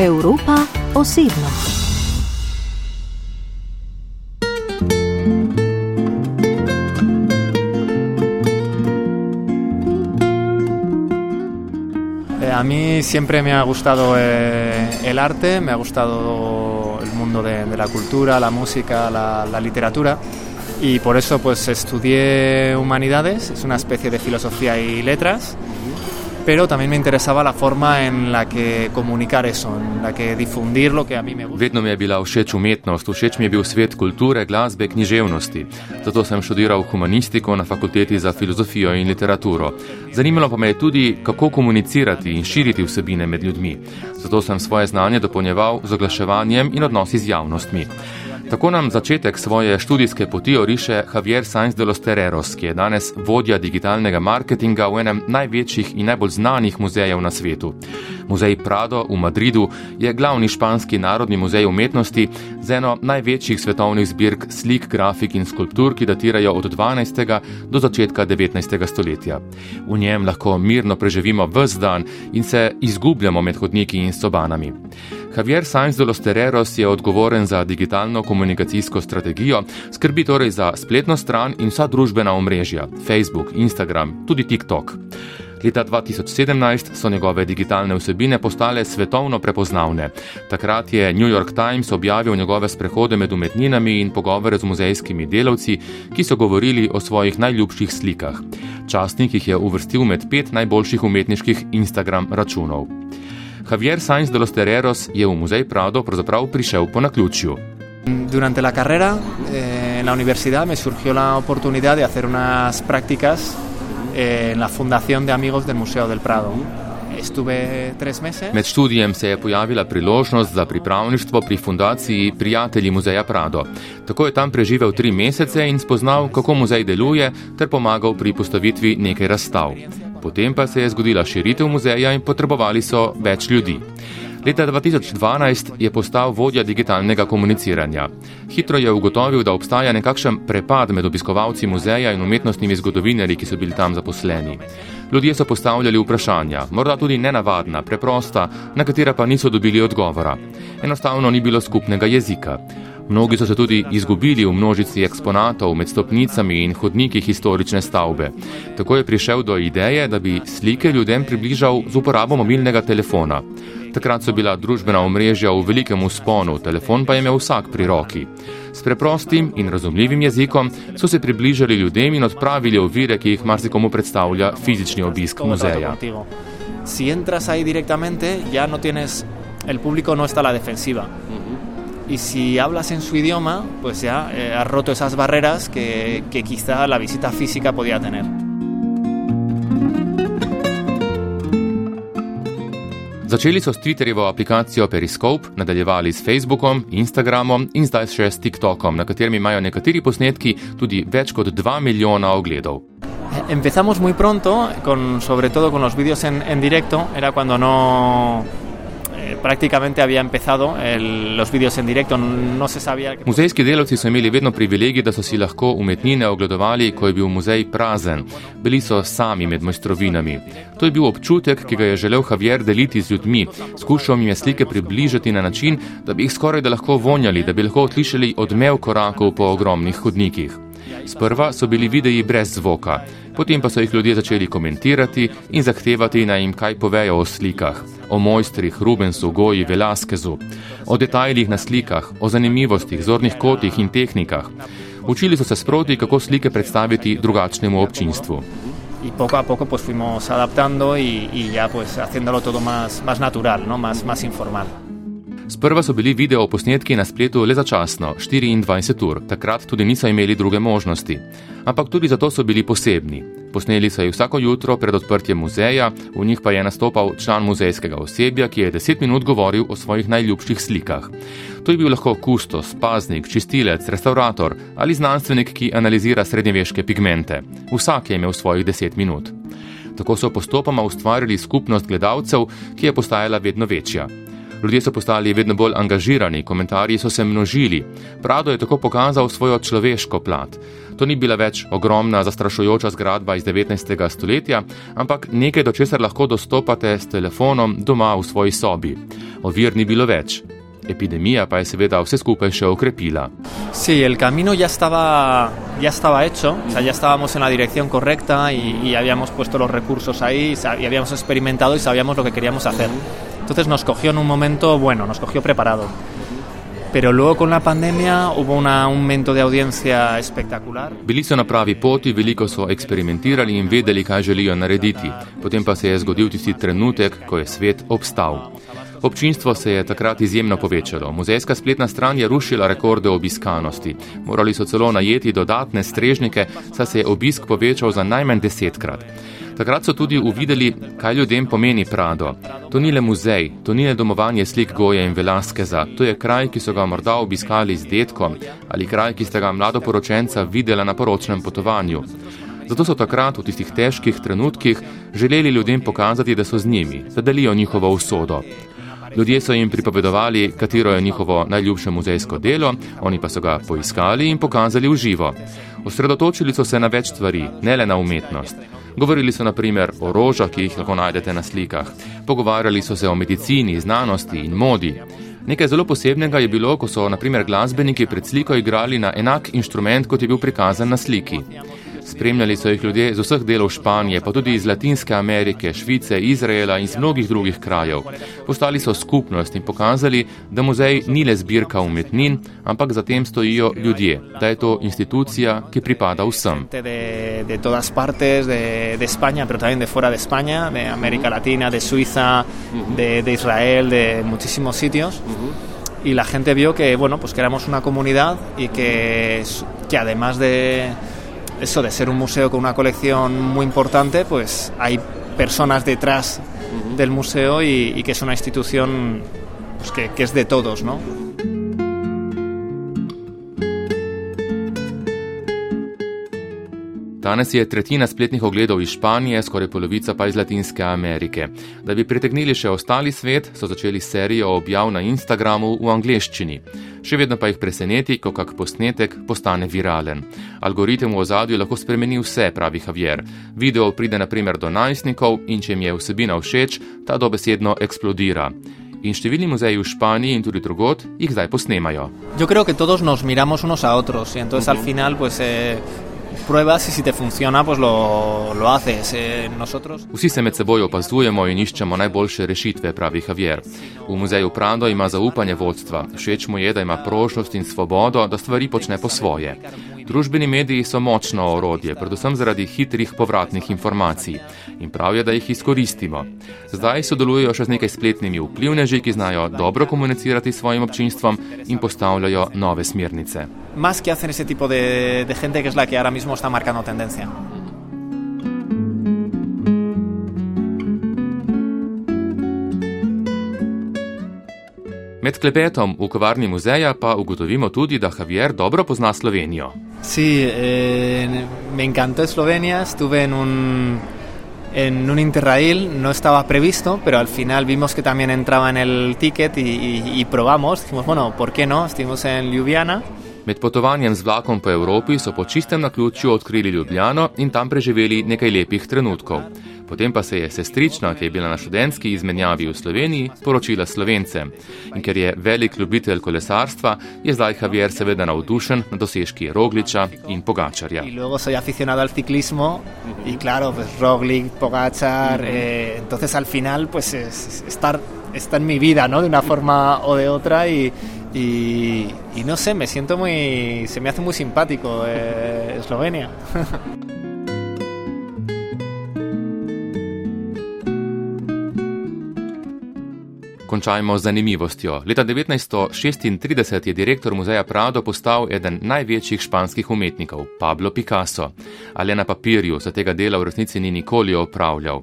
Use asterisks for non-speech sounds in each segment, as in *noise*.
Evropa osebno. Eh, a mí siempre me ha gustado eh, el arte, me ha gustado el mundo de, de la cultura, la música, la, la literatura y por eso pues estudié humanidades, es una especie de filosofía y letras, pero también me interesaba la forma en la que comunicar eso, en la que difundir lo que a mí me gusta. Vedno mi je bila všeč umetnost, všeč mi je bil svet kulture, glasbe, književnosti. Zato sem študiral humanistiko na fakulteti za filozofijo in literaturo. Zanimalo pa me je tudi, kako komunicirati in širiti vsebine med ljudmi. Zato sem svoje znanje dopolnjeval z oglaševanjem in odnosi z javnostmi. Tako nam začetek svoje študijske poti oriše Javier Sainz de los Terreros, ki je danes vodja digitalnega marketinga v enem največjih in najbolj znanih muzejev na svetu. Muzej Prado v Madridu je glavni španski narodni muzej umetnosti z eno največjih svetovnih zbirk slik, grafik in skulptur, ki datirajo od 12. do začetka 19. stoletja. V njem lahko mirno preživimo vse dan in se izgubljamo med hodniki in sobanami. Javier Sainz de los Terreros je odgovoren za digitalno komunikacijsko strategijo, skrbi torej za spletno stran in vsa družbena omrežja: Facebook, Instagram, tudi TikTok. Leta 2017 so njegove digitalne vsebine postale svetovno prepoznavne. Takrat je New York Times objavil njegove sprehode med umetninami in pogovore z muzejskimi delavci, ki so govorili o svojih najljubših slikah. Časnik jih je uvrstil med pet najboljših umetniških Instagram računov. Javier Sainz de los Terreros je v muzej Prado pravzaprav prišel po naključju. Durante la carrera eh, en la universidad me surgió la oportunidad de hacer unas prácticas eh, en la Fundación de Amigos del Museo del Prado. Estuve tres meses. Med študijem se je pojavila priložnost za pripravništvo pri fundaciji Prijatelji muzeja Prado. Tako je tam preživel tri mesece in spoznal, kako muzej deluje, ter pomagal pri postavitvi nekaj razstav. Potem pa se je zgodila širitev muzeja in potrebovali so več ljudi. Leta 2012 je postal vodja digitalnega komuniciranja. Hitro je ugotovil, da obstaja nekakšen prepad med obiskovalci muzeja in umetnostnimi zgodovinarji, ki so bili tam zaposleni. Ljudje so postavljali vprašanja, morda tudi nenavadna, preprosta, na katera pa niso dobili odgovora. Enostavno ni bilo skupnega jezika. Mnogi so se tudi izgubili v množici eksponatov med stopnicami in hodniki historične stavbe. Tako je prišel do ideje, da bi slike ljudem približal z uporabo mobilnega telefona. Takrat so bila družbena omrežja v velikem usponu, telefon pa je imel vsak pri roki. S preprostim in razumljivim jezikom so se približali ljudem in odpravili ovire, ki jih marsikomu predstavlja fizični obisk muzeja. Si entras ahí directamente, ya no tienes, el público no está a la defensiva. Y si hablas en su idioma, pues ya eh, has roto esas barreras que, que quizá la visita física podía tener. Začeli so s Twitterjevo aplikacijo Periscope, nadaljevali s Facebookom, Instagramom in zdaj še s TikTokom, na katerem imajo nekateri posnetki tudi več kot 2 milijona ogledov. Empezamos muy pronto, con, sobre todo con los vídeos en, en directo, era cuando no prácticamente había empezado el, los vídeos en directo, no se sabía... Que... Muzejski delavci so imeli vedno privilegij, da so si lahko umetnine ogledovali, ko je bil muzej prazen. Bili so sami med mojstrovinami. To je bil občutek, ki ga je želel Javier deliti z ljudmi. Skušal jim je slike približati na način, da bi jih skoraj da lahko vonjali, da bi lahko slišali odmev korakov po ogromnih hodnikih. Sprva so bili videi brez zvoka, potem pa so jih ljudje začeli komentirati in zahtevati naj jim kaj povejo o slikah, o mojstrih Rubensu, Goji, Velaskezu, o detajlih na slikah, o zanimivostih, zornih kotih in tehnikah. Učili so se sproti, kako slike predstaviti drugačnemu občinstvu. Y poco a poco pues fuimos adaptando y, y ya pues haciéndolo todo más, más natural, ¿no? más, más informal. Sprva so bili video posnetki na spletu le začasno, 24 ur, takrat tudi niso imeli druge možnosti. Ampak tudi zato so bili posebni. Posneli so jih vsako jutro pred odprtjem muzeja, v njih pa je nastopal član muzejskega osebja, ki je 10 minut govoril o svojih najljubših slikah. To je bil lahko kustos, paznik, čistilec, restaurator ali znanstvenik, ki analizira srednjeveške pigmente. Vsak je imel svojih 10 minut. Tako so postopoma ustvarili skupnost gledalcev, ki je postajala vedno večja. Ljudje so postali vedno bolj angažirani, komentarji so se množili. Prado je tako pokazal svojo človeško plat. To ni bila več ogromna, zastrašujoča zgradba iz 19. stoletja, ampak nekaj, do česar lahko dostopate s telefonom doma v svoji sobi. Ovir ni bilo več. Epidemija pa je seveda vse skupaj še okrepila. Sí, el camino ya estaba, ya estaba hecho, o sea, ya estábamos en la dirección correcta y, y habíamos puesto los recursos ahí y habíamos experimentado y sabíamos lo que queríamos hacer. Entonces nos cogió en un momento bueno, nos cogió preparado. Pero luego con la pandemia hubo un aumento de audiencia espectacular. Bili so na pravi poti, veliko so eksperimentirali in vedeli, kaj želijo narediti. Potem pa se je zgodil tisti trenutek, ko je svet obstal. Občinstvo se je takrat izjemno povečalo. Muzejska spletna stran je rušila rekorde obiskanosti. Morali so celo najeti dodatne strežnike, saj se je obisk povečal za najmanj desetkrat. Takrat so tudi uvideli, kaj ljudem pomeni Prado. To ni le muzej, to ni le domovanje slik Goje in Velaskeza, to je kraj, ki so ga morda obiskali z detkom ali kraj, ki ste ga mladoporočenca videla na poročnem potovanju. Zato so takrat v tistih težkih trenutkih želeli ljudem pokazati, da so z njimi, da delijo njihovo usodo. Ljudje so jim pripovedovali, katero je njihovo najljubše muzejsko delo, oni pa so ga poiskali in pokazali v živo. Osredotočili so se na več stvari, ne le na umetnost. Govorili so naprimer o rožah, ki jih lahko najdete na slikah. Pogovarjali so se o medicini, znanosti in modi. Nekaj zelo posebnega je bilo, ko so naprimer glasbeniki pred sliko igrali na enak inštrument, kot je bil prikazan na sliki. Spremljali so jih ljudje z vseh delov Španije, pa tudi iz Latinske Amerike, Švice, Izraela in z mnogih drugih krajev. Postali so skupnost in pokazali, da muzej ni le zbirka umetnin, ampak za tem stojijo ljudje, da je to institucija, ki pripada vsem. De, de todas partes, de, de España, pero también de fuera de España, de América Latina, de Suiza, de, de Israel, de muchísimos sitios. Y la gente vio que, bueno, pues que éramos una comunidad y que, que además de, eso de ser un museo con una colección muy importante, pues hay personas detrás del museo y, y que es una institución pues que, que es de todos, ¿no? Danes je tretjina spletnih ogledov iz Španije, skoraj polovica pa iz Latinske Amerike. Da bi pritegnili še ostali svet, so začeli serijo objav na Instagramu v angleščini. Še vedno pa jih preseneti, ko kak posnetek postane viralen. Algoritem v ozadju lahko spremeni vse, pravi Javier. Video pride naprimer do najstnikov in če jim je vsebina všeč, ta dobesedno eksplodira. In številni muzeji v Španiji in tudi drugot jih zdaj posnemajo. Yo creo que todos nos miramos unos a otros y entonces uh -huh. al final pues eh, pruebas y si te funciona, pues lo, lo haces. Eh, nosotros... Vsi se med seboj opazujemo in iščemo najboljše rešitve, pravi Javier. V muzeju Prado ima zaupanje vodstva. Všeč mu je, da ima prožnost in svobodo, da stvari počne po svoje. Družbeni mediji so močno orodje, predvsem zaradi hitrih povratnih informacij. In prav je, da jih izkoristimo. Zdaj sodelujejo še z nekaj spletnimi vplivneži, ki znajo dobro komunicirati s svojim občinstvom in postavljajo nove smernice. Más que hacer ese tipo de, de gente que es la que ahora mismo está marcando tendencia. Med klepetom v kavarni muzeja pa ugotovimo tudi, da Javier dobro pozna Slovenijo. Sí, eh, me encantó Eslovenia, estuve en un, en un Interrail, no estaba previsto, pero al final vimos que también entraba en el ticket y, y, y probamos, dijimos, bueno, ¿por qué no? Estuvimos en Ljubljana. Med potovanjem z vlakom po Evropi so po čistem naključju odkrili Ljubljano in tam preživeli nekaj lepih trenutkov. Potem pa se je sestrična, ki je bila na študentski izmenjavi v Sloveniji, poročila Slovence. In ker je velik ljubitelj kolesarstva, je zdaj Javier seveda navdušen na dosežki Rogliča in Pogačarja. In luego soy aficionado al ciclismo y claro, pues Roglic, Pogačar, eh, entonces al final pues es, estar, está en mi vida, ¿no? De una forma o de otra y, y, y no sé, me siento muy, se me hace muy simpático eh, Eslovenia. *laughs* Končajmo z zanimivostjo. Leta 1936 je direktor muzeja Prado postal eden največjih španskih umetnikov, Pablo Picasso. Ali na papirju se tega dela v resnici ni nikoli opravljal.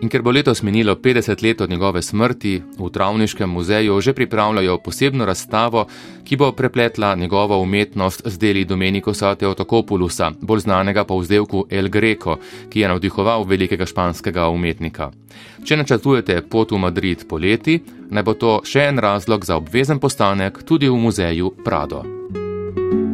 In ker bo letos minilo 50 let od njegove smrti, v Travniškem muzeju že pripravljajo posebno razstavo, ki bo prepletla njegovo umetnost z deli Domenikosa Teotokopulusa, bolj znanega po vzdevku El Greco, ki je navdihoval velikega španskega umetnika. Če načrtujete pot v Madrid poleti, naj bo to še en razlog za obvezen postanek tudi v muzeju Prado. thank you